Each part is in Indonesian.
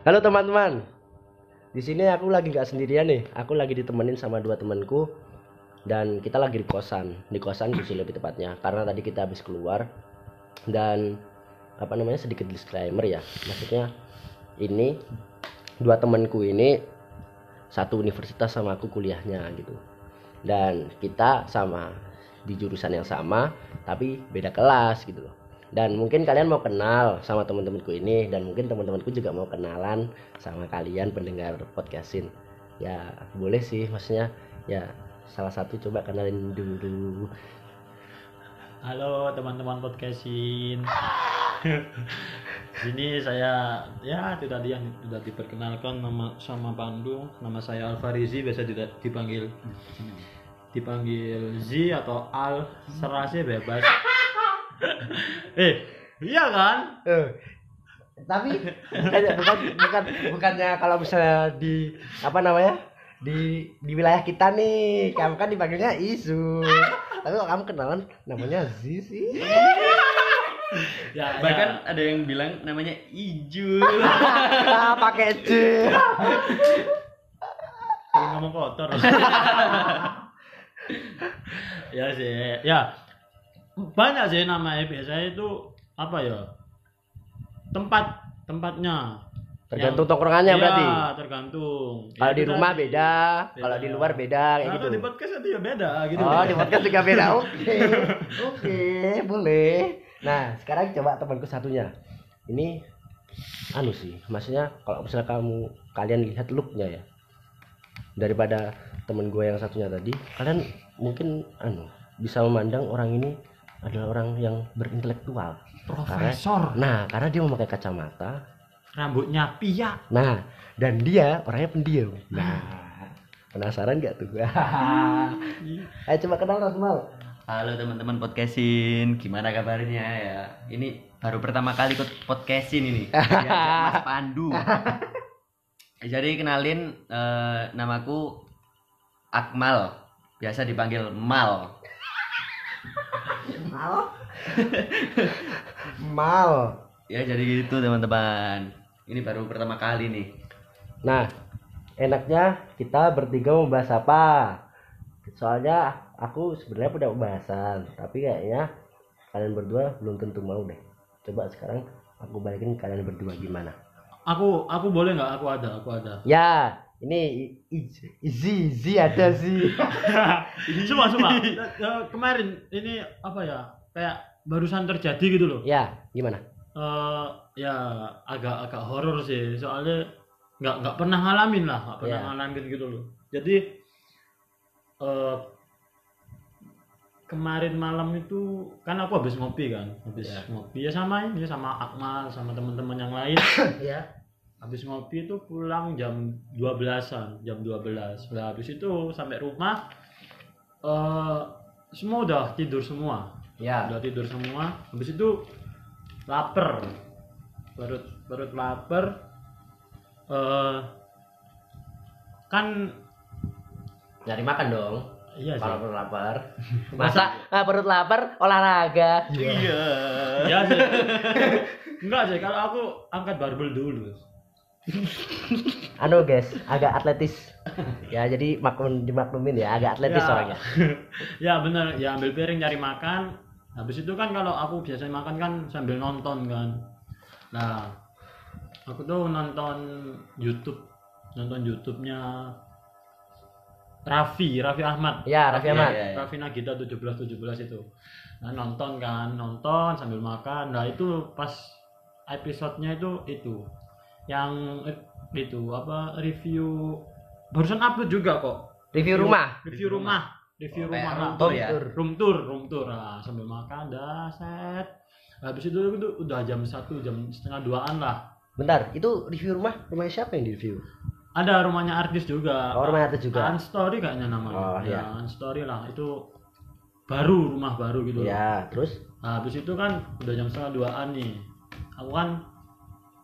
Halo teman-teman. Di sini aku lagi nggak sendirian nih. Aku lagi ditemenin sama dua temanku dan kita lagi di kosan. Di kosan sih lebih tepatnya karena tadi kita habis keluar dan apa namanya sedikit disclaimer ya. Maksudnya ini dua temanku ini satu universitas sama aku kuliahnya gitu. Dan kita sama di jurusan yang sama tapi beda kelas gitu loh dan mungkin kalian mau kenal sama teman-temanku ini dan mungkin teman-temanku juga mau kenalan sama kalian pendengar podcastin ya boleh sih maksudnya ya salah satu coba kenalin dulu Halo teman-teman podcastin. Sini saya ya itu tadi yang sudah diperkenalkan nama sama Pandu, nama saya Alfarizi biasa tidak dipanggil dipanggil Z atau Al serasi bebas. Eh, iya kan? eh tapi bukan bukan bukan bukannya kalau misalnya di apa namanya di di wilayah kita nih kamu kan dipanggilnya isu tapi kalau kamu kenalan namanya Z sih Ya, Bahkan ada yang bilang namanya Ijul. ah, pakai C ya, ngomong kotor. ya sih, ya banyak sih namanya biasanya itu apa ya tempat tempatnya. Tergantung Yang- tongkrongannya Iya, berarti. tergantung. Kalau Ya, di rumah tadi. beda kalau di luar beda kayak Nah, gitu. di podcast itu ya beda gitu. Oh di podcast juga beda oke. Oke boleh. Nah sekarang coba temanku satunya. Ini anu sih maksudnya kalau misalnya kamu kalian lihat looknya ya. Daripada temen gue yang satunya tadi kalian mungkin anu bisa memandang orang ini adalah orang yang berintelektual profesor nah karena dia memakai kacamata rambutnya piak Nah, dan dia orangnya pendiam. Nah, penasaran gak tuh? Ayo coba kenal Rasmal. Halo teman-teman podcastin, gimana kabarnya ya? Ini baru pertama kali ikut podcastin ini. Mas Pandu. Jadi kenalin eh, namaku Akmal, biasa dipanggil Mal. Mal. Mal. Ya jadi gitu teman-teman. Ini baru pertama kali nih. Nah, enaknya kita bertiga mau bahas apa? Soalnya aku sebenarnya punya pembahasan, tapi kayaknya kalian berdua belum tentu mau deh. Coba sekarang aku balikin kalian berdua gimana? aku aku boleh nggak aku ada aku ada Ya, ini Izi, Izi ada sih. cuma cuma Eh, kemarin ini apa ya kayak barusan terjadi gitu loh Ya, gimana? eh ya agak agak horor sih soalnya nggak nggak pernah ngalamin lah nggak pernah Iya. ngalamin gitu loh jadi eh kemarin malam itu kan aku habis ngopi kan habis Iya. ngopi ya sama ini sama Akmal sama teman-teman yang lain Ya. Habis ngopi itu pulang jam 12-an jam 12 nah, habis itu sampai rumah eh semua udah tidur semua Ya. udah tidur semua habis itu lapar perut perut lapar eh kan Nyari makan dong. iya sih Kalau perut lapar. Masa ah, perut lapar olahraga. Iya. iya sih enggak sih kalau aku angkat barbel dulu Anu guys, agak atletis. ya jadi maklum dimaklumin ya, agak atletis Ya. orangnya. ya bener ya ambil piring cari makan habis itu kan kalau aku biasanya makan kan sambil nonton kan nah aku tuh nonton YouTube nonton YouTube-nya Raffi Raffi Ahmad Ya, Raffi Ahmad. Iya, iya. Raffi Nagita 1717 itu nah nonton kan nonton sambil makan nah itu pas episodenya itu itu yang eh, itu apa review barusan upload juga kok Review rumah. review rumah review Oh, rumah room lah. tour ya? room tour room tour nah, sambil makan dah set habis itu, itu udah jam satu jam setengah duaan lah Bentar, itu review rumah, rumah siapa yang di review? ada rumahnya artis juga Oh, rumah artis juga. Story kayaknya namanya Oh, ya iya. Story lah itu baru rumah baru gitu loh. Ya, terus Nah, habis itu kan udah jam setengah duaan nih. Aku kan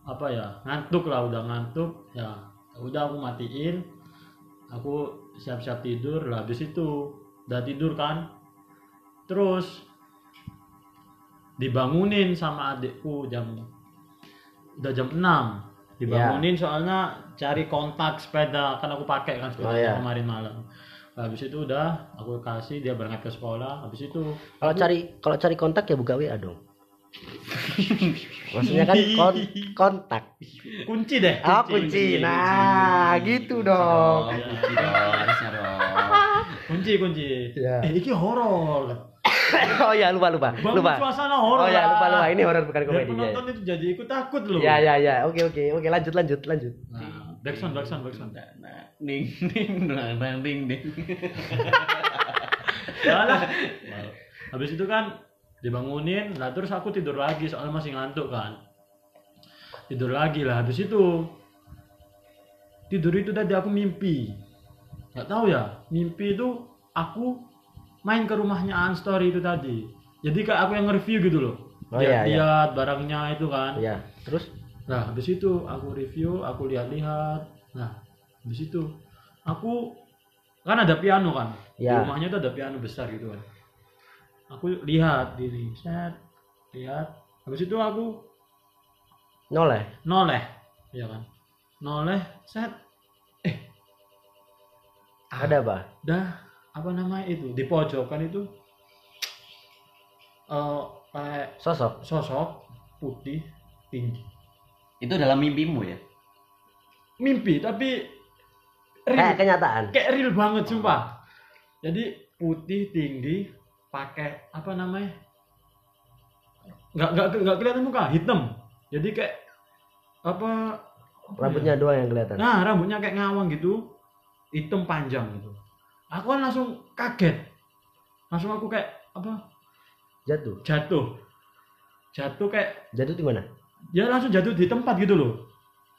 apa ya ngantuk lah udah ngantuk ya udah aku matiin aku siap-siap tidur lah habis itu udah tidur kan. Terus dibangunin sama adikku jam udah jam 6 dibangunin soalnya cari kontak sepeda kan aku pakai kan sepeda Oh, iya. kemarin malam. Habis itu udah aku kasih dia berangkat ke sekolah. Habis itu Kalau cari kalau cari kontak ya buka WA dong. Maksudnya kan kon- kontak. kunci deh Ah kunci. Nah, gitu dong. Oh, kunci dong, harusnya dong. kunci kunci Ya. eh ini horor oh ya lupa lupa bangun lupa. suasana horor Oh ya lupa lupa ini horor bukan komedi ya. penonton itu jadi ikut takut loh Ya ya ya. Oke oke oke lanjut lanjut lanjut. nah, backsound backsound backsound Nah, ning ning dang dang ding ding. Ya lah. habis itu kan dibangunin lah terus aku tidur lagi soalnya masih ngantuk kan tidur lagi lah habis itu tidur itu tadi aku mimpi nggak tahu ya mimpi itu aku main ke rumahnya Anstori itu tadi jadi kayak aku yang nge-review gitu loh Oh, iya, iya. lihat barangnya itu kan Ya terus Nah, habis itu aku review, aku lihat-lihat. Nah, habis itu aku kan ada piano kan. Di Ya. rumahnya itu ada piano besar gitu kan. Aku lihat ini, set, lihat. Habis itu aku noleh. noleh, ya kan. Noleh, set. Eh, Ada apa? dah apa namanya itu di pojokan itu eh kayak Sosok. sosok putih tinggi Itu dalam mimpimu ya? mimpi tapi real. Kayak kenyataan. kayak real banget sumpah jadi putih tinggi pakai apa namanya nggak nggak nggak kelihatan muka hitam jadi kayak apa Rambutnya doang yang kelihatan. ya? nah rambutnya kayak ngawang gitu hitam panjang gitu aku kan langsung kaget langsung aku kayak apa Jatuh. jatuh jatuh kayak Jatuh di mana? dia langsung jatuh di tempat gitu loh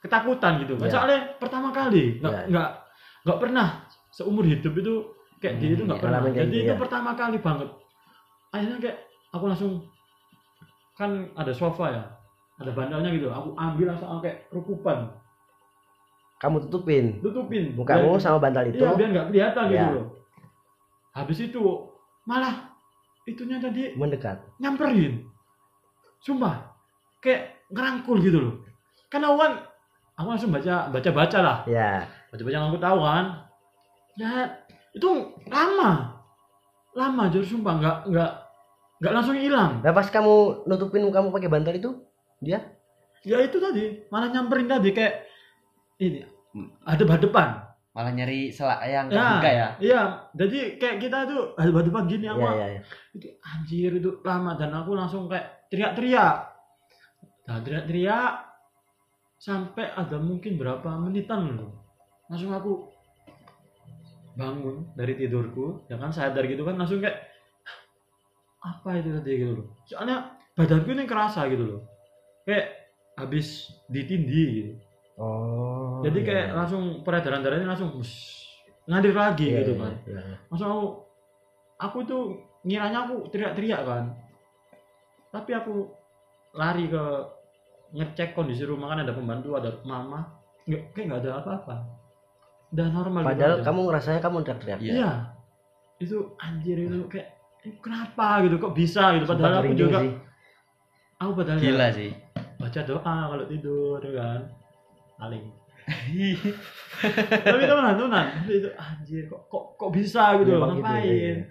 ketakutan gitu Ya. soalnya pertama kali nggak Ya. nggak nggak pernah seumur hidup itu kayak gitu itu nggak ya, pernah. jadi gitu, itu ya. pertama kali banget. Akhirnya kayak aku langsung kan ada sofa ya ada bantalnya gitu. Aku ambil langsung kayak kerukupan Kamu tutupin? Tutupin. Mukamu Biar- sama bantal itu. iya biar nggak kelihatan gitu Ya. loh. Habis itu malah itunya tadi mendekat. nyamperin. Sumpah kayak ngerangkul gitu loh. Kan aku kan aku langsung baca baca baca lah. Ya. baca baca yang aku tahu kan. Ya itu lama. Lama jadi sumpah. Nggak nggak nggak langsung hilang. Nah pas kamu nutupin mukamu pakai bantal itu, dia? Ya itu tadi. Malah nyamperin tadi kayak ini hadap hadapan Malah nyari selak yang ya kebuka ya? iya. Jadi kayak kita tuh hadap hadapan gini ya ya, ya. itu anjir itu lama. Dan aku langsung kayak teriak-teriak. Nah teriak-teriak sampai ada mungkin berapa menitan. Loh langsung aku bangun dari tidurku ya kan sadar gitu kan langsung kayak "Hah, apa itu tadi gitu loh soalnya badanku ini kerasa gitu loh kayak habis ditindih gitu Oh. jadi kayak iya. langsung peredaran darahnya langsung wush, ngalir lagi Iya, gitu kan iya, iya. Maksud aku, aku tuh ngiranya aku teriak-teriak kan. Tapi aku lari ke ngecek kondisi rumah kan ada pembantu, ada mama. Nggak, kayak nggak ada apa-apa. Udah normal gitu Padahal aja. kamu ngerasanya kamu teriak-teriak. Iya. Iya. Itu anjir itu kayak eh, kenapa gitu kok bisa gitu Sumpah padahal aku juga sih. aku padahal Gila ya sih. baca doa kalau tidur ya kan paling tapi teman teman itu anjir kok kok kok bisa gitu Memang gitu, ngapain iya, iya.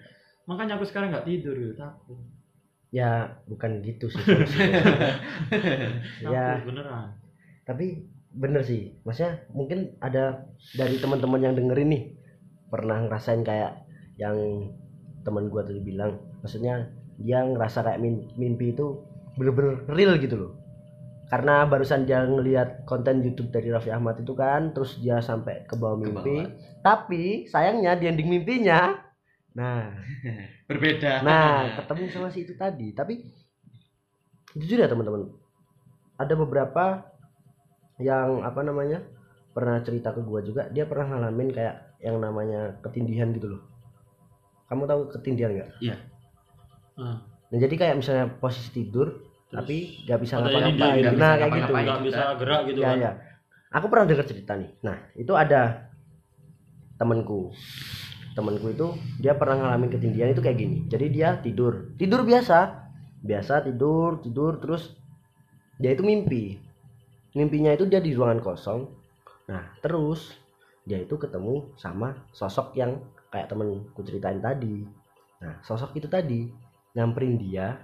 makanya aku sekarang nggak tidur gitu takut Ya bukan gitu sih. ya beneran tapi bener sih. Maksudnya mungkin ada dari teman-teman yang dengerin nih pernah ngerasain kayak yang teman gua tadi bilang. Maksudnya dia ngerasa kayak mimpi itu bener-bener real gitu loh. Karena barusan dia ngelihat konten YouTube dari Raffi Ahmad itu kan, terus dia sampai ke bawah mimpi. bawah. Tapi sayangnya di ending mimpinya, nah Berbeda. Nah, ketemu sama si itu tadi. Tapi jujur ya teman-teman, ada beberapa yang apa namanya pernah cerita ke gua juga. Dia pernah ngalamin kayak yang namanya ketindihan gitu loh. Kamu tahu ketindihan nggak? nah, Nah, jadi kayak misalnya posisi tidur, Terus tapi nggak bisa ini ngapa-ngapain. Nah, bisa kayak gitu. nggak bisa gerak gitu Ya, kan ya. Aku pernah dengar cerita nih. Nah, itu ada temanku. Temanku itu dia pernah ngalamin ketindihan itu kayak gini. Jadi dia tidur, tidur biasa, biasa tidur, tidur terus dia itu mimpi. Mimpinya itu dia di ruangan kosong. Nah terus dia itu ketemu sama sosok yang kayak temenku ceritain tadi. Nah sosok itu tadi nyamperin dia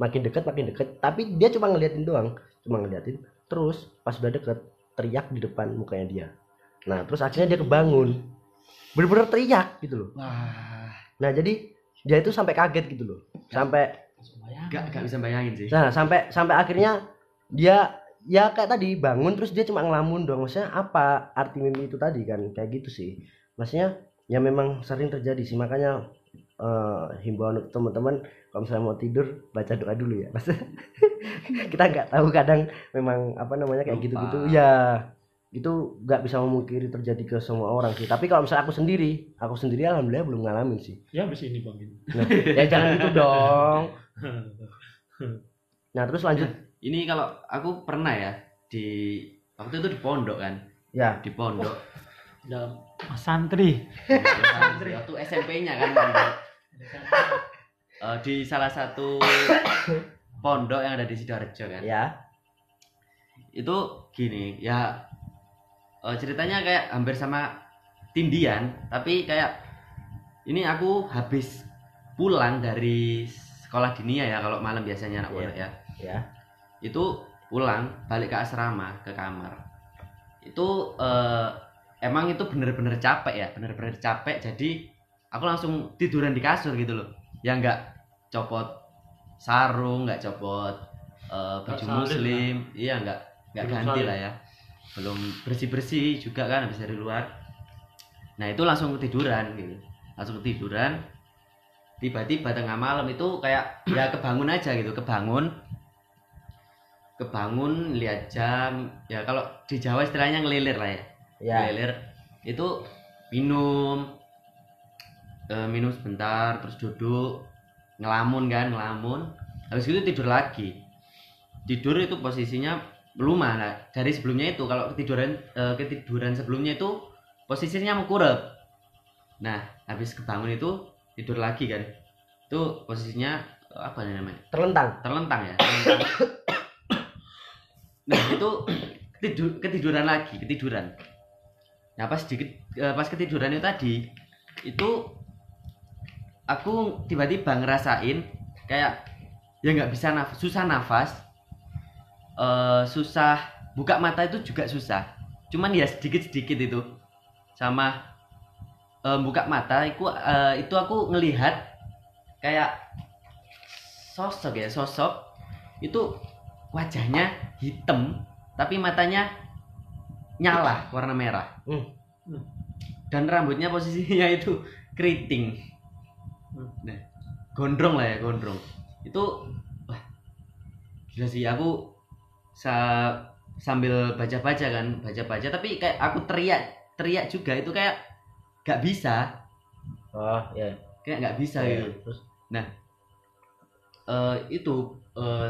makin deket makin deket. Tapi dia cuma ngeliatin doang cuma ngeliatin. Terus pas udah deket teriak di depan mukanya dia. Nah terus akhirnya dia kebangun. Bener-bener teriak gitu loh. Nah jadi dia itu sampai kaget gitu loh. Sampai gak gak bisa bayangin sih. Nah, sampai sampai akhirnya dia ya kayak tadi bangun terus dia cuma ngelamun dong. Maksudnya apa arti mimpi itu tadi kan kayak gitu sih. Maksudnya ya memang sering terjadi sih makanya eh himbauan untuk teman-teman kalau misalnya mau tidur baca doa dulu ya. Maksudnya kita nggak tahu kadang memang apa namanya kayak gitu-gitu. Ya itu nggak bisa memungkiri terjadi ke semua orang sih. Tapi kalau misalnya aku sendiri, aku sendiri alhamdulillah belum ngalamin sih. Ya habis ini bang. Nah, ya jangan gitu dong. Nah terus lanjut Ini kalau aku pernah ya di waktu itu di pondok kan, ya di pondok. Dalam santri. Waktu SMP-nya kan pondok. Eh, di salah satu pondok yang ada di Sidoarjo kan. ya itu gini ya eh, ceritanya kayak hampir sama tindian tapi kayak ini aku habis pulang dari sekolah dinia ya kalau malam biasanya anak Iya. pondok ya ya itu pulang balik ke asrama ke kamar. Itu eh, emang itu bener-bener capek ya bener-bener capek. Jadi aku langsung tiduran di kasur gitu loh. Ya nggak copot sarung nggak copot eh, baju salin muslim. iya nggak nggak ganti salin. lah ya. Belum bersih bersih juga kan habis dari luar. Nah itu langsung ketiduran gitu. Langsung ketiduran tiba-tiba tengah malam itu kayak ya kebangun aja gitu kebangun kebangun lihat jam. Ya kalau di Jawa istilahnya ngelilir lah ya. Ya. Ngelilir. Itu minum eh, minum sebentar terus duduk. Ngelamun kan ngelamun. Habis itu tidur lagi. Tidur itu posisinya melumah nah dari sebelumnya itu kalau ketiduran eh, ketiduran sebelumnya itu posisinya mengkurep nah habis kebangun itu tidur lagi kan. Itu posisinya apa namanya? Terlentang. Terlentang ya terlentang. Nah itu tidur ketiduran lagi ketiduran. Nah pas di eh, pas ketiduran itu tadi itu aku tiba-tiba ngerasain kayak ya nggak bisa nafas susah nafas eh, susah buka mata itu juga susah. Cuman ya sedikit sedikit itu sama eh, buka mata itu eh, itu aku ngelihat kayak sosok ya sosok itu wajahnya hitam tapi matanya nyala warna merah. Hmm. dan rambutnya posisinya itu keriting. Hmm. nah gondrong lah ya gondrong. Itu wah gila sih aku sa sambil baca-baca kan baca-baca tapi kayak aku teriak teriak juga itu kayak gak bisa. Oh ya. Kayak nggak bisa Ya, gitu. terus? Eh itu eh,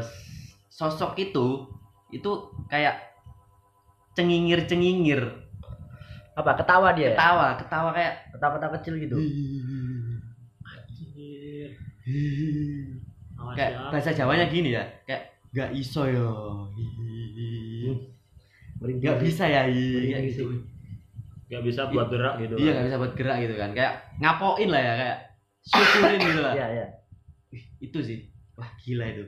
sosok itu itu kayak cengingir cengingir apa ketawa dia ya? ketawa ketawa kayak ketawa ketawa kecil gitu kayak ya. bahasa Jawanya gini ya kayak nggak iso ya Merinding. nggak bisa ya kayak gitu sih. Gak bisa buat gerak gitu. iya kan. nggak bisa buat gerak gitu kan kayak ngapoin lah ya kayak syukurin gitu lah Iya, iya. itu sih wah gila itu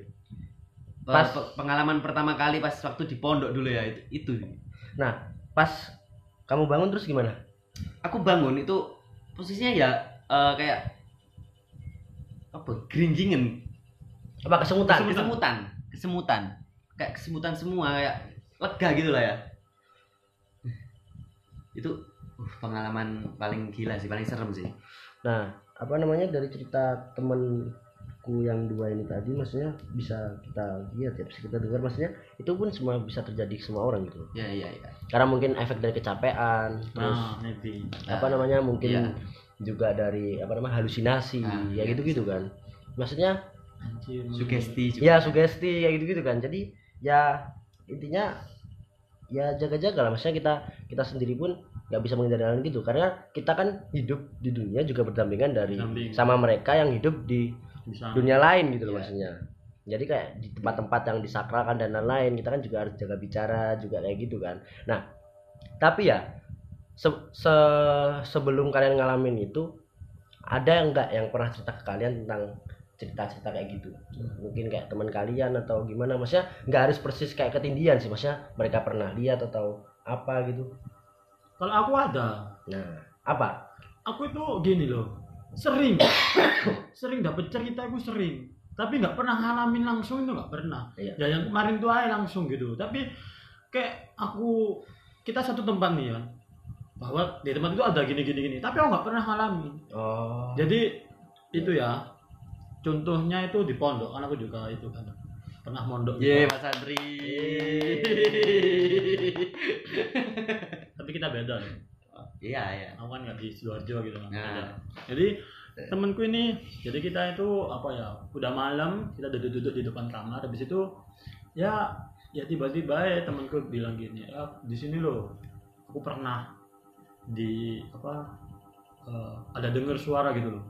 Pas- pengalaman pertama kali pas waktu di pondok dulu ya itu itu. Pas kamu bangun terus gimana? aku bangun itu posisinya ya eh, kayak apa geringgingen Apa kesemutan? kesemutan kesemutan. Kayak kesemutan semua kayak lega gitu lah ya. Itu uh, pengalaman paling gila sih paling serem sih. Nah, apa namanya dari cerita yang dua ini tadi maksudnya bisa kita lihat ya, bisa kita dengar maksudnya itu pun semua bisa terjadi ke semua orang gitu. ya iya iya Karena mungkin efek dari kecapean, terus Nah, maybe. apa namanya mungkin iya. juga dari apa namanya halusinasi Ah, ya iya. gitu-gitu kan. Maksudnya Anjir. sugesti juga ya sugesti ya gitu-gitu kan. Jadi ya intinya ya jaga-jaga lah maksudnya kita kita sendiri pun nggak bisa menghindari hal gitu karena kita kan hidup di dunia juga berdampingan dari Berdamping. sama mereka yang hidup di Bisa. dunia lain gitu loh Iya. maksudnya. Jadi kayak di tempat-tempat yang disakralkan dan lain-lain kita kan juga harus jaga bicara juga kayak gitu kan. Nah tapi ya se- se- sebelum kalian ngalamin itu ada enggak yang pernah cerita ke kalian tentang cerita-cerita kayak gitu? Mungkin kayak teman kalian atau gimana? Maksudnya nggak harus persis kayak ketindian sih maksudnya mereka pernah lihat atau apa gitu? Kalau aku ada. Nah apa? Aku itu gini loh sering. Sering dapet cerita aku sering. Tapi nggak pernah ngalamin langsung itu nggak pernah. Iya. ya yang kemarin tuh aja langsung gitu. Tapi kayak aku kita satu tempat nih kan bahwa di tempat itu ada gini gini gini. Tapi aku nggak pernah ngalamin. Oh. Jadi itu ya. Contohnya itu di pondok kan aku juga itu kan. Pernah mondok di Ye, pondok. Mas Andri. tapi kita beda loh Iya, iya. aku kan nggak di sidoarjo gitu kan Nah. jadi temanku ini jadi kita itu apa ya udah malam kita duduk-duduk di depan kamar habis itu ya ya tiba-tiba ya temanku bilang gini ya di sini loh aku pernah di apa eh, ada dengar suara gitu loh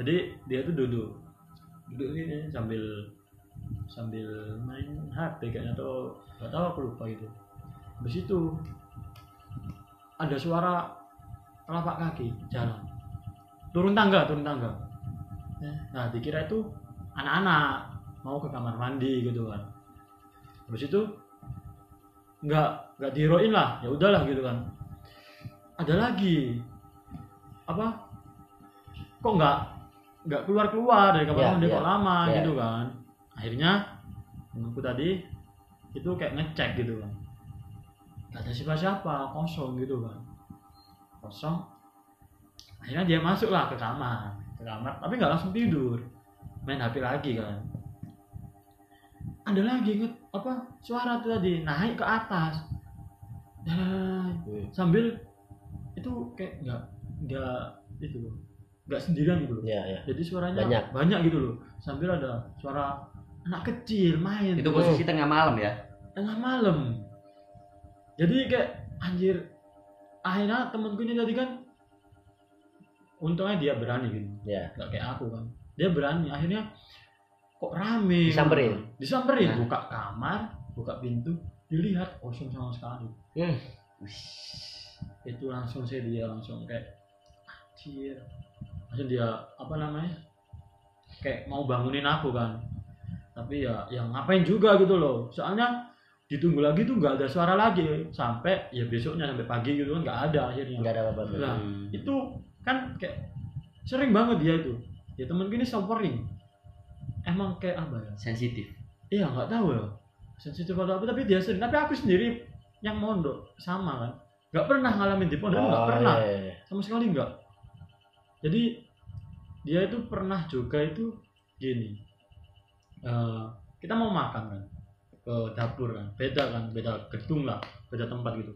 jadi dia tuh duduk duduk ini sambil sambil main HP kayaknya atau nggak tahu aku lupa gitu habis itu ada suara telapak kaki jalan. Turun tangga turun tangga. Nah dikira itu anak-anak mau ke kamar mandi gitu kan. Habis itu nggak nggak diroin lah ya udahlah gitu kan. Ada lagi apa kok nggak nggak keluar keluar dari kamar Ya, mandi ya, kok lama ya. gitu kan. Akhirnya temanku tadi itu kayak ngecek gitu kan gak ada siapa-siapa kosong gitu kan. Kosong. Akhirnya dia masuk lah ke kamar ke kamar tapi nggak langsung tidur. Main HP lagi kan. Ada lagi nge- apa suara tuh tadi naik ke atas. Dan Hmm. sambil itu kayak nggak nggak itu loh nggak sendirian gitu loh. Ya ya jadi suaranya Banyak. gitu loh. Sambil ada suara anak kecil main. Itu posisi tengah malam ya. tengah malam jadi kayak anjir akhirnya temanku ini tadi kan untungnya dia berani gitu ya nggak kayak aku kan. Dia berani akhirnya kok rame. Disamperin? disamperin Nah. buka kamar buka pintu dilihat kosong sama sekali. Hmm. itu langsung saya dia langsung kayak anjir. Langsung dia apa namanya kayak mau bangunin aku kan. Tapi ya yang ngapain juga gitu loh. Soalnya ditunggu lagi tuh nggak ada suara lagi. Sampai ya besoknya sampai pagi gitu kan nggak ada akhirnya. Nggak ada apa-apa. Lah, Hmm. itu kan kayak sering banget dia itu. Ya temen ini suffering. Emang kayak apa ya? Sensitif. iya nggak tahu ya. Sensitif atau apa tapi dia sering. Tapi aku sendiri yang mondok sama kan. Nggak pernah ngalamin di pondok nggak Oh, pernah. iya, iya. sama sekali nggak. Jadi dia itu pernah juga itu gini. Eh, kita mau makan kan ke dapur kan. Beda kan beda gedung lah beda tempat gitu.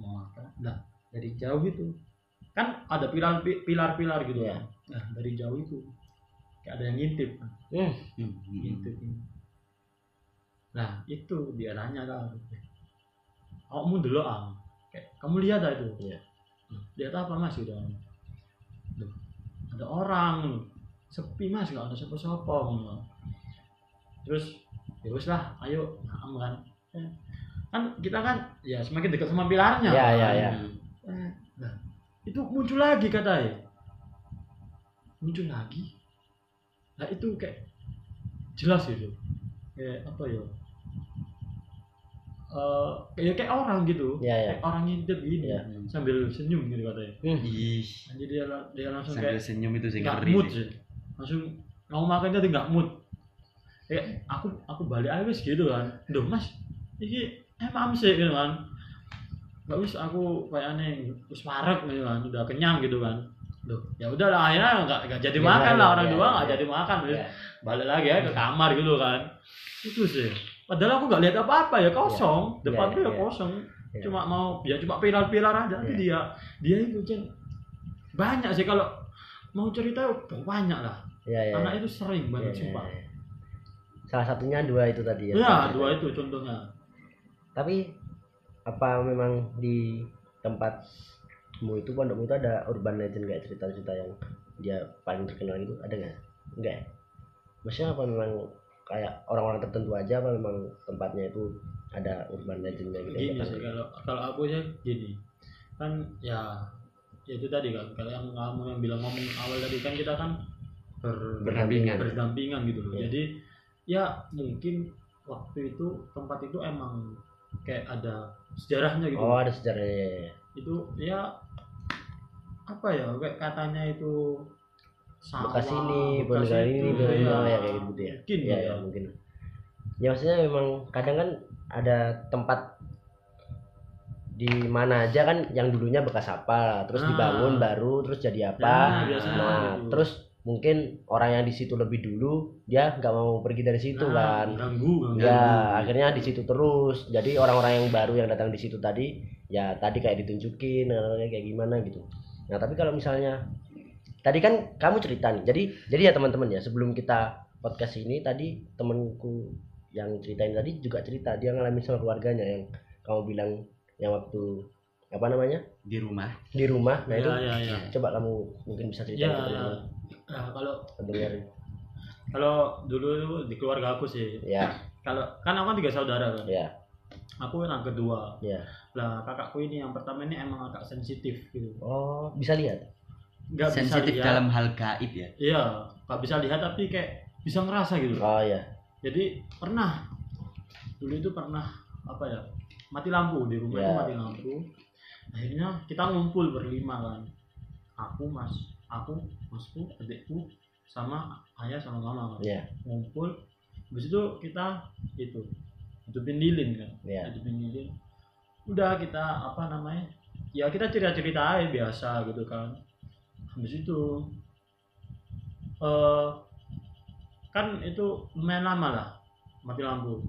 Mau makan nah dari jauh itu. Kan ada pilar pilar pilar gitu Iya. kan. Nah dari jauh itu. Kayak ada yang ngintip kan. Hmm. Ngintip ini. nah itu dia nanya kan. Kamu dulu ah kayak kamu lihat ah itu? Iya. "Hmm, lihat apa mas? Gitu Loh, ada orang. Sepi mas. Nggak ada siapa-siapa terus ya wes lah ayo naam kan. Eh, kan kita kan ya semakin dekat sama pilarnya. Ya, kan. ya, ya. Nah itu muncul lagi katanya. Muncul lagi? Nah itu kayak jelas itu kayak apa ya? Eh, kayak kayak orang gitu. Ya, ya. kayak orang ngintip gini Ya. sambil senyum gitu katanya. Ih, jadi dia dia langsung sambil kayak senyum itu sih ngeri mood sih. langsung mau makan tadi nggak mood kayak aku aku balik aja wis gitu kan. Duh mas ini emang sih gitu kan. Nggak wis aku kayak aneh wis parek gitu kan. Udah kenyang gitu kan. Duh, ya udah lah akhirnya nggak nggak jadi Ya, makan ya, lah orang ya, dua ya, nggak ya. jadi makan. Ya. balik lagi ya ke kamar gitu kan. Itu sih. Padahal aku nggak lihat apa-apa ya kosong. Ya, depan ya, tuh ya ya. kosong. Ya. cuma mau ya cuma pilar-pilar aja tapi dia dia itu Cen, banyak sih kalau mau cerita banyak lah. Ya ya anak itu sering Ya, banget ya, sumpah. ya. Salah satunya dua itu tadi ya ya dua itu contohnya tapi apa memang di tempatmu itu pondokmu itu ada urban legend kayak cerita-cerita yang dia paling terkenal itu ada nggak enggak ya? maksudnya apa memang kayak orang-orang tertentu aja apa memang tempatnya itu ada urban legendnya gitu gini sih sih? kalau kalau aku ya gini kan ya ya itu tadi kan kalau yang kamu yang bilang ngomong awal tadi kan kita kan ber, Berdampingan. berdampingan gitu loh Iya. jadi ya mungkin waktu itu tempat itu emang kayak ada sejarahnya gitu oh ada sejarahnya itu ya apa ya kayak katanya itu sawah, bekas ini bekas peninggalan itu, ini ya, ya, ya kayak gitu ya mungkin ya, ya. ya mungkin ya maksudnya memang kadang kan ada tempat di mana aja kan yang dulunya bekas apa terus Nah. dibangun baru terus jadi apa Nah, nah gitu. terus mungkin orang yang di situ lebih dulu dia nggak mau pergi dari situ Nah, kan. ganggu ganggu ya akhirnya di situ terus. Jadi orang-orang yang baru yang datang di situ tadi ya tadi kayak ditunjukin kayak gimana gitu. Nah tapi kalau misalnya tadi kan kamu cerita nih. Jadi jadi ya teman-teman ya sebelum kita podcast ini tadi temenku yang ceritain tadi juga cerita. Dia ngalamin sama keluarganya yang kamu bilang yang waktu apa namanya? Di rumah. Di rumah. Nah ya, itu ya, ya. coba kamu mungkin bisa ya, ceritain ke ya. Nah, kalau pendengar kalau dulu di keluarga aku sih. Ya kalau kan aku kan tiga saudara kan. Ya aku anak kedua ya lah kakakku ini yang pertama ini emang agak sensitif gitu. Oh bisa lihat? Bisa sensitif lihat. dalam hal gaib ya? Iya nggak bisa lihat tapi kayak bisa ngerasa gitu. Oh ya jadi pernah dulu itu pernah apa ya mati lampu. Di rumah itu Ya. mati lampu. Akhirnya kita ngumpul berlima kan. Aku mas aku masku adikku sama ayah sama mama kan ya ngumpul habis itu kita itu hidupin lilin kan. Ya hidupin lilin. Udah kita apa namanya ya kita cerita cerita aja biasa gitu kan. Habis itu eh kan itu lumayan lama lah mati lampu.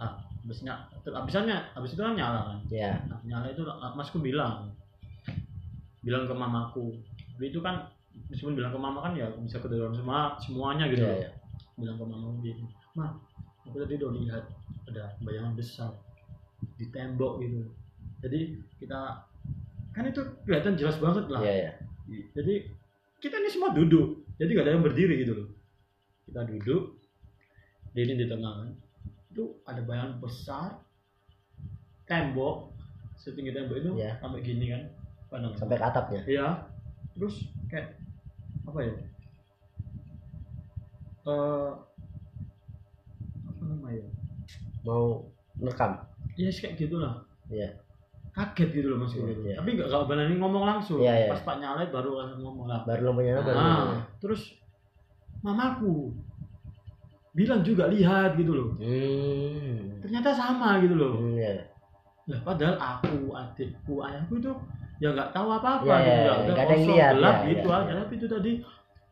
Ah habisnya habisnya habis itu kan nyala kan. Ya nah, nyala itu masku bilang bilang ke mamaku itu kan meskipun bilang ke mama kan ya bisa kedengaran semua semuanya gitu. Loh iya. bilang ke mama gitu. Mah aku tadi udah lihat ada bayangan besar di tembok gitu. Jadi kita kan itu kelihatan jelas banget lah. Ya ya jadi kita ini semua duduk. Jadi gak ada yang berdiri gitu loh. Kita duduk lilin di tengah. Kan itu ada bayangan besar tembok setinggi tembok itu Iya. sampai gini kan apa namanya sampai ke atapnya Iya. Terus kayak apa ya? Eh apa namanya? mau rekam Ya yes, kayak gitulah. Iya. Kaget gitu loh mas Iya, gitu. iya. Tapi nggak nggak berani ngomong langsung. Iya, iya. Pas Pak Nyalai baru langsung ngomong lah. baru lampunya baru Nah, terus mamaku bilang juga lihat gitu loh. hmm. Ternyata sama gitu loh. hmm ya Lah padahal aku, adikku, ayahku itu ya nggak tahu apa-apa Iya, gitu. iya, ada ada yang kosong lihat, gelap iya, gitu iya, aja tapi itu tadi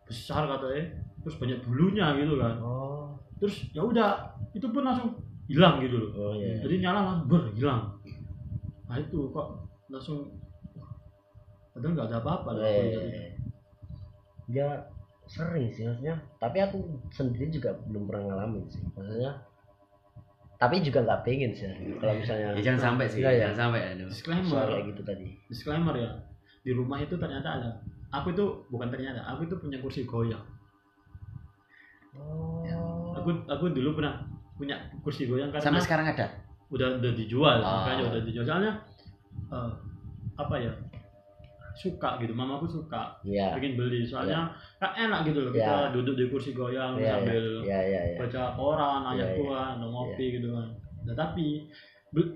besar katanya. Terus banyak bulunya gitu kan. Oh. Terus ya udah itu pun langsung hilang gitu loh. Oh ya jadi nyala langsung ber hilang. Nah itu kok langsung padahal nggak ada apa-apa lah. Aku lihat itu. ya sering sih maksudnya. Tapi aku sendiri juga belum pernah ngalamin sih. Maksudnya tapi juga nggak pengen sih. Kalau misalnya ya jangan sampai sih Iya, iya. jangan sampai aduh. Disclaimer. Soal kayak gitu tadi. Disclaimer ya. Di rumah itu ternyata ada. Aku itu bukan ternyata aku itu punya kursi goyang. Oh. Aku aku dulu pernah punya kursi goyang karena sampai sekarang ada? udah udah dijual Ah. makanya udah dijual. Soalnya eh, apa ya suka gitu mamaku suka ya bikin beli. Soalnya kan enak gitu loh Ya. kita duduk di kursi goyang ya sambil ya ya ya baca koran Ya, ayatku ya. kan atau ngopi gitu kan. Nah, tapi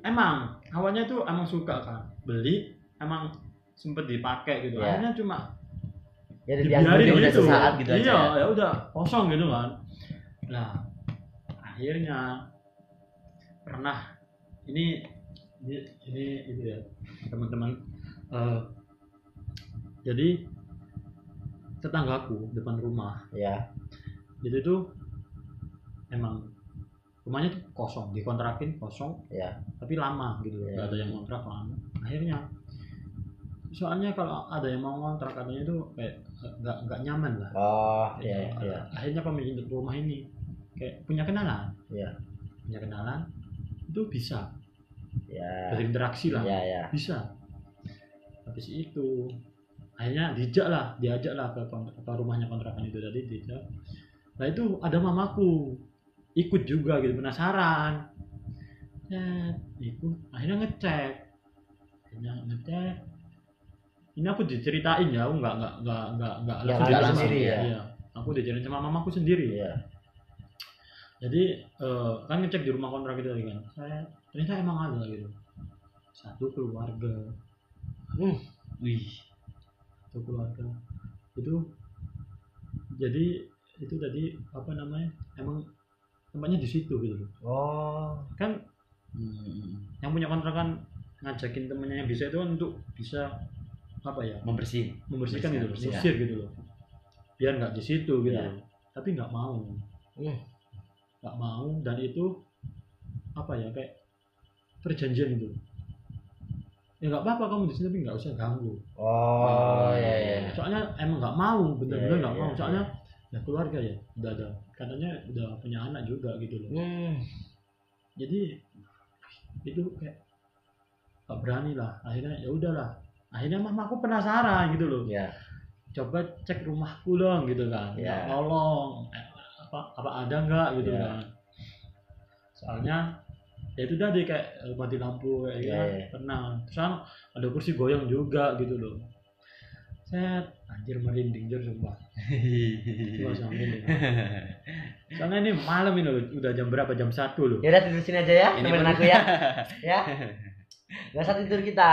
emang awalnya tuh emang suka kan. Beli emang sempet dipakai gitu. Ya. akhirnya cuma ya dibiarin ya udah gitu. sesaat gitu aja. Iya ya. ya udah kosong gitu kan. Nah akhirnya pernah ini ini, ini itu ya teman-teman Eh, jadi tetanggaku depan rumah. Ya itu tuh emang rumahnya tuh kosong dikontrakin kosong ya tapi lama gitu. Loh Ya. nggak ada yang kontrak lama akhirnya soalnya kalau ada yang mau kontrak katanya itu kayak nggak nggak nyaman lah. Oh Ya, ya ya akhirnya pemilik rumah ini. Kayak punya kenalan. Ya punya kenalan itu bisa. Ya berinteraksi lah. Ya ya bisa. Habis itu akhirnya dijak lah diajak lah ke, ke rumahnya kontrakan itu tadi dijak nah itu ada mamaku ikut juga gitu penasaran Set, ikut akhirnya ngecek akhirnya ngecek ini aku diceritain ya aku nggak nggak nggak nggak nggak langsung sendiri ya? Iya. aku diceritain sama mamaku sendiri Iya. jadi eh, kan ngecek di rumah kontrak itu tadi kan saya ternyata emang ada gitu satu keluarga Hmm. Wih. Satu keluarga itu jadi itu tadi apa namanya emang tempatnya di situ gitu loh Oh. kan Hmm. yang punya kontrakan ngajakin temennya yang bisa itu kan untuk bisa apa ya Membersih. membersihkan gitu loh bersih gitu loh biar nggak di situ gitu Iya. loh tapi nggak mau Hmm. nggak mau dan itu apa ya kayak perjanjian itu ya nggak apa-apa kamu di sini tapi nggak usah ganggu Oh, iya iya. soalnya emang nggak mau bener-bener Iya, nggak iya, mau iya. soalnya ya keluarga ya udah ada katanya udah punya anak juga gitu loh Hmm. jadi itu kayak gak berani lah akhirnya ya udahlah akhirnya mamaku penasaran gitu loh Ya. coba cek rumahku dong gitu kan Ya. tolong eh, apa apa ada nggak gitu Ya. kan soalnya ya itu tadi kayak mati lampu kayak Ya, gitu ya. pernah terus kan ada kursi goyang juga gitu loh set anjir merinding jujur sumpah sama merinding soalnya ini malam ini loh udah jam berapa jam satu loh Ya udah tidur sini aja ya, Ini temenin pun- aku ya. Ya. Gak usah tidur kita.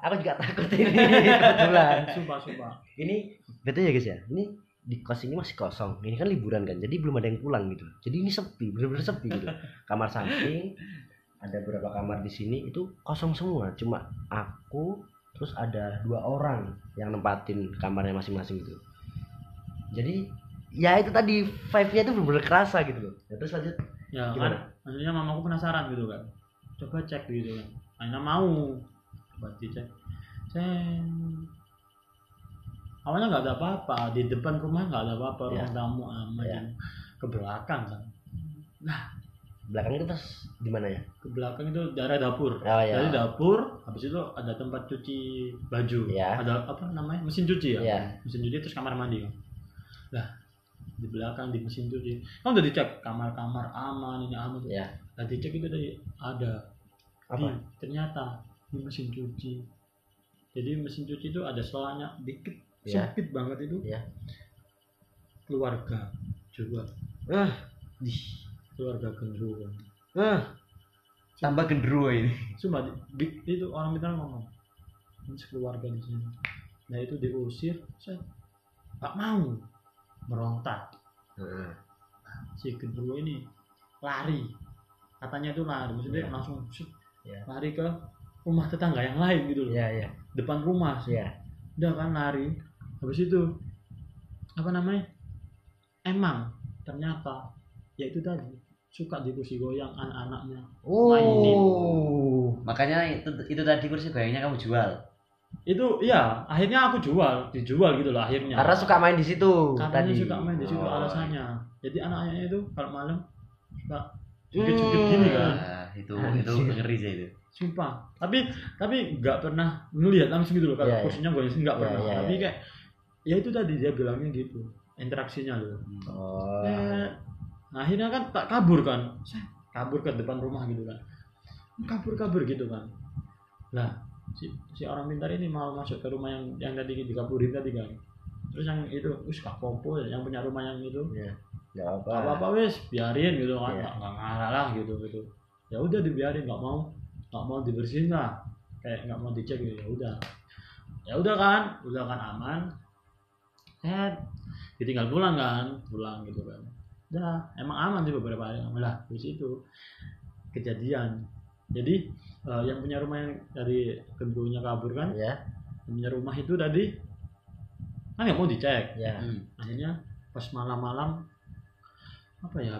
Aku juga takut ini kebetulan. sumpah sumpah Ini betul ya guys ya. Ini di kos ini masih kosong. Ini kan liburan kan, jadi belum ada yang pulang gitu. Jadi ini sepi, bener-bener sepi gitu. Kamar samping ada beberapa kamar di sini itu kosong semua. Cuma aku terus ada dua orang yang nempatin kamarnya masing-masing gitu. Jadi ya itu tadi vibe-nya itu bener-bener kerasa gitu loh. Ya, terus lanjut. ya Gimana? kan maksudnya mamaku penasaran gitu kan coba cek gitu kan akhirnya mau coba dicek cek awalnya nggak ada apa-apa di depan rumah nggak ada apa-apa Ya. ruang tamu aman Ya. ke belakang kan Belakang itu pas di mana ya? ke belakang itu daerah dapur Oh ya. dari dapur habis itu ada tempat cuci baju Ya. ada apa namanya mesin cuci ya Iya. mesin cuci terus kamar mandi lah di belakang di mesin cuci kan udah dicek kamar-kamar aman ini aman Ya. Nah, dicek itu tadi ada Apa? di ternyata di mesin cuci. Jadi mesin cuci itu ada selanya dikit, Ya. sempit banget itu. Ya. Keluarga juga, Ah, keluarga gendruwo. ah. Tambah gendruwo ini. Cuma itu orang Minang ngomong, ini sekeluarga di sini. Nah itu diusir, saya nggak mau merontak. Heeh. Si gendruwo ini lari, katanya itu lari, maksudnya Ya. langsung Ya. lari ke rumah tetangga yang lain gitu loh. Iya, iya. depan rumah Iya. udah kan lari habis itu apa namanya emang ternyata ya itu tadi suka di kursi goyang anak-anaknya Mainin. Oh. Makanya itu itu tadi kursi goyangnya kamu jual. itu ya akhirnya aku jual dijual gitu loh akhirnya Karena suka main di situ karena tadi. suka main di situ Oh. alasannya jadi anak-anaknya itu kalau malam suka jungkit-jungkit gini kan Nah, itu Anjir. itu ngeri sih itu. sumpah tapi tapi nggak pernah ngelihat langsung gitu loh kalau Iya, iya. kursinya goyang sih nggak Iya, pernah iya, tapi iya. kayak ya itu tadi dia bilangnya gitu interaksinya loh Oh. Eh, nah akhirnya kan tak kabur kan. Saya kabur ke depan rumah gitu kan. Kabur kabur gitu kan. Lah si, si orang pintar ini mau masuk ke rumah yang yang tadi dikaburin tadi kan. Terus yang itu wis gak popo ya yang punya rumah yang itu. Iya. Enggak apa. gak apa apa wis biarin gitu kan. Iya. nggak ngarah lah gitu gitu. Ya udah dibiarin nggak mau nggak mau dibersihin lah. Kayak nggak mau dicek gitu ya udah. Ya udah kan udah kan aman. Set ditinggal pulang kan pulang gitu kan udah emang aman sih beberapa hari lah terus itu kejadian jadi eh, yang punya rumah yang dari kedua kabur kan Ya. yang punya rumah itu tadi kan nggak mau dicek Ya. Hmm. akhirnya pas malam-malam apa ya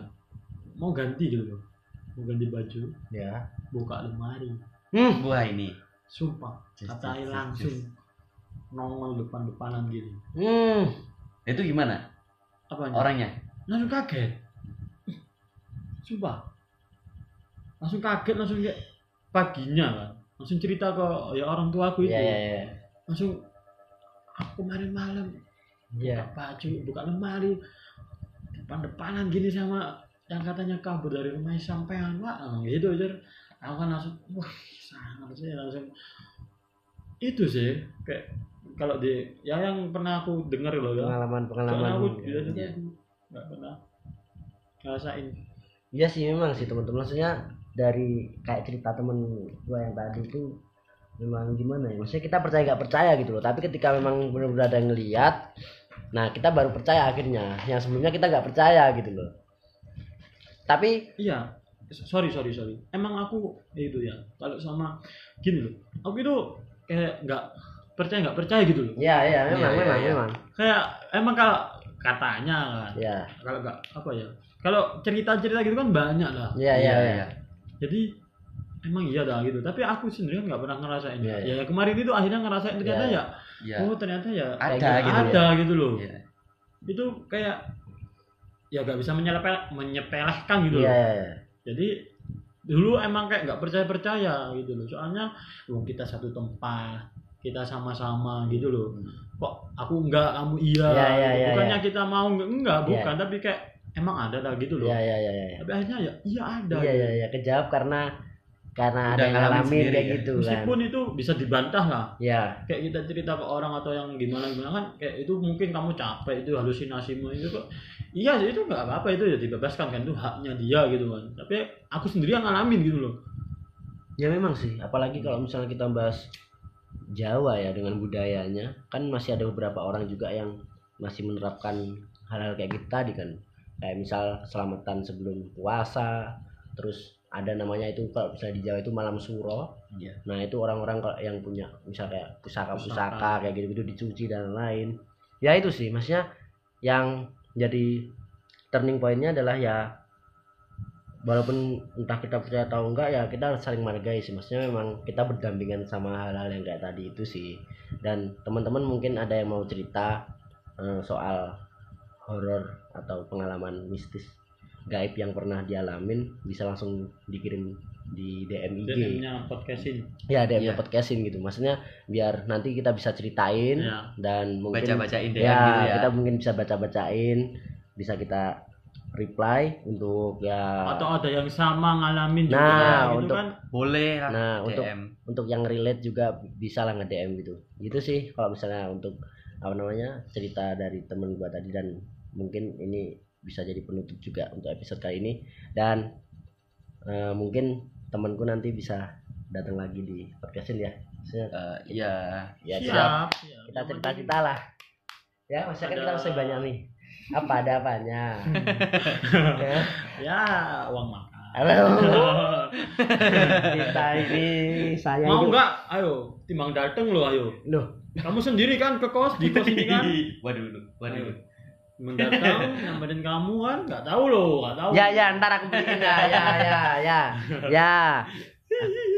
mau ganti gitu loh mau ganti baju Ya. buka lemari Hmm. Wah ini. sumpah katain just, langsung just. nongol depan-depanan gitu Hmm. Itu gimana? apa Orangnya? Langsung kaget. Sumpah. Langsung kaget langsung kayak paginya kan langsung cerita ke ya orang tua aku itu. Ya, ya, ya. langsung aku kemarin malam Iya. buka baju buka lemari depan-depanan gini sama yang katanya kabur dari rumahnya sampean. Nah, gitu aja aku kan langsung wah sangat sih langsung. Itu sih kayak kalau di ya yang pernah aku dengar loh ya. Pengalaman pengalaman aku Iya. Nggak pernah. Ngerasain Iya sih memang sih teman-teman. Maksudnya dari kayak cerita temen gua yang tadi itu memang gimana ya? Maksudnya kita percaya nggak percaya gitu loh. Tapi ketika memang benar-benar ada yang ngeliat nah kita baru percaya akhirnya. Yang sebelumnya kita nggak percaya gitu loh. Tapi iya. Sorry sorry sorry. Emang aku ya itu ya. Kalau sama gini loh. Aku itu kayak nggak percaya nggak percaya gitu loh. Ya ya memang Iya, iya, memang iya. memang. Kayak emang kalau katanya kan ya kalau nggak apa ya? Kalau cerita cerita gitu kan banyak lah. Ya ya ya jadi emang iya dah gitu. Tapi aku sendiri kan nggak pernah ngerasain. Iya, ya, ya kemarin itu akhirnya ngerasain ternyata Iya. ya ya oh ternyata ya Ada kayak gitu ada gitu loh. Iya. itu kayak ya gak bisa menyepel menyepelehkan gitu Iya, loh. iya, iya. jadi dulu emang kayak nggak percaya percaya gitu loh. Soalnya wong kita satu tempat kita sama-sama gitu loh. Kok aku enggak kamu iya? Iya, iya, gitu. iya, bukannya kita mau enggak, enggak Iya. bukan. Tapi kayak emang ada lah gitu loh. Iya, iya, iya, iya. tapi akhirnya ya iya ada Iya, iya, iya, kejawab karena karena Udah ada yang ngalamin kayak ya. gitu kan. meskipun itu bisa dibantah lah. Ya, kayak kita cerita ke orang atau yang gimana gimana kan kayak itu mungkin kamu capek itu halusinasimu itu kok iya itu nggak apa-apa itu ya dibebaskan kan itu haknya dia gitu kan. Tapi aku sendiri yang ngalamin gitu loh. Ya memang sih. Apalagi kalau misalnya kita bahas Jawa ya dengan budayanya, kan masih ada beberapa orang juga yang masih menerapkan hal-hal kayak gitu tadi kan. Kayak misal selamatan sebelum puasa, terus ada namanya itu kalau misalnya di Jawa itu malam suro. Iya. Nah itu orang-orang kalau yang punya misal kayak pusaka-pusaka Pusaka. kayak gitu-gitu dicuci dan lain. Ya itu sih, maksudnya yang jadi turning pointnya adalah ya walaupun entah kita percaya atau enggak ya kita harus saling menghargai sih. Maksudnya memang kita berdampingan sama hal-hal yang kayak tadi itu sih. Dan teman-teman mungkin ada yang mau cerita eh, soal horor atau pengalaman mistis gaib yang pernah dialamin bisa langsung dikirim di DM IG DM-nya podcastin. Ya DM Iya. podcastin gitu. Maksudnya biar nanti kita bisa ceritain ya dan mungkin baca-bacain DM ya, gitu ya. kita mungkin bisa baca-bacain bisa kita reply untuk ya atau ada yang sama ngalamin juga Nah, gitu untuk- kan boleh lah Nah, untuk- DM untuk yang relate juga bisa lah nge-DM gitu. Gitu sih kalau misalnya untuk apa namanya cerita dari temen gua tadi dan mungkin ini bisa jadi penutup juga untuk episode kali ini. Dan eh, mungkin temanku nanti bisa datang lagi di podcastin ya. Eh, ya ya siap, siap siap. kita Yang cerita penting- kita lah. Ya maksudnya kan Ada- kita masih banyak nih apa ada apanya? Ya ya uang makan. Halo. Kita ini saya mau ini nggak? Ayo timbang dateng lo ayo. Loh. Kamu sendiri kan ke kos di kos ini kan? Waduh waduh. Mendatang nyamperin kamu kan? Nggak tahu lo nggak tahu. Ya ya ntar aku beliin ya ya ya ya. Ya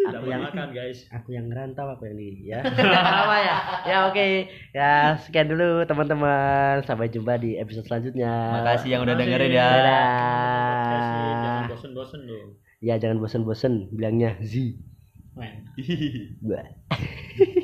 aku yang makan guys. aku yang ngerantau aku yang di ya. Apa ya. Ya oke. Ya sekian dulu teman-teman. Sampai jumpa di episode selanjutnya. Makasih yang udah dengerin ya. Dadah. Bosen-bosen lo ya jangan bosan-bosan bilangnya Z. Bye.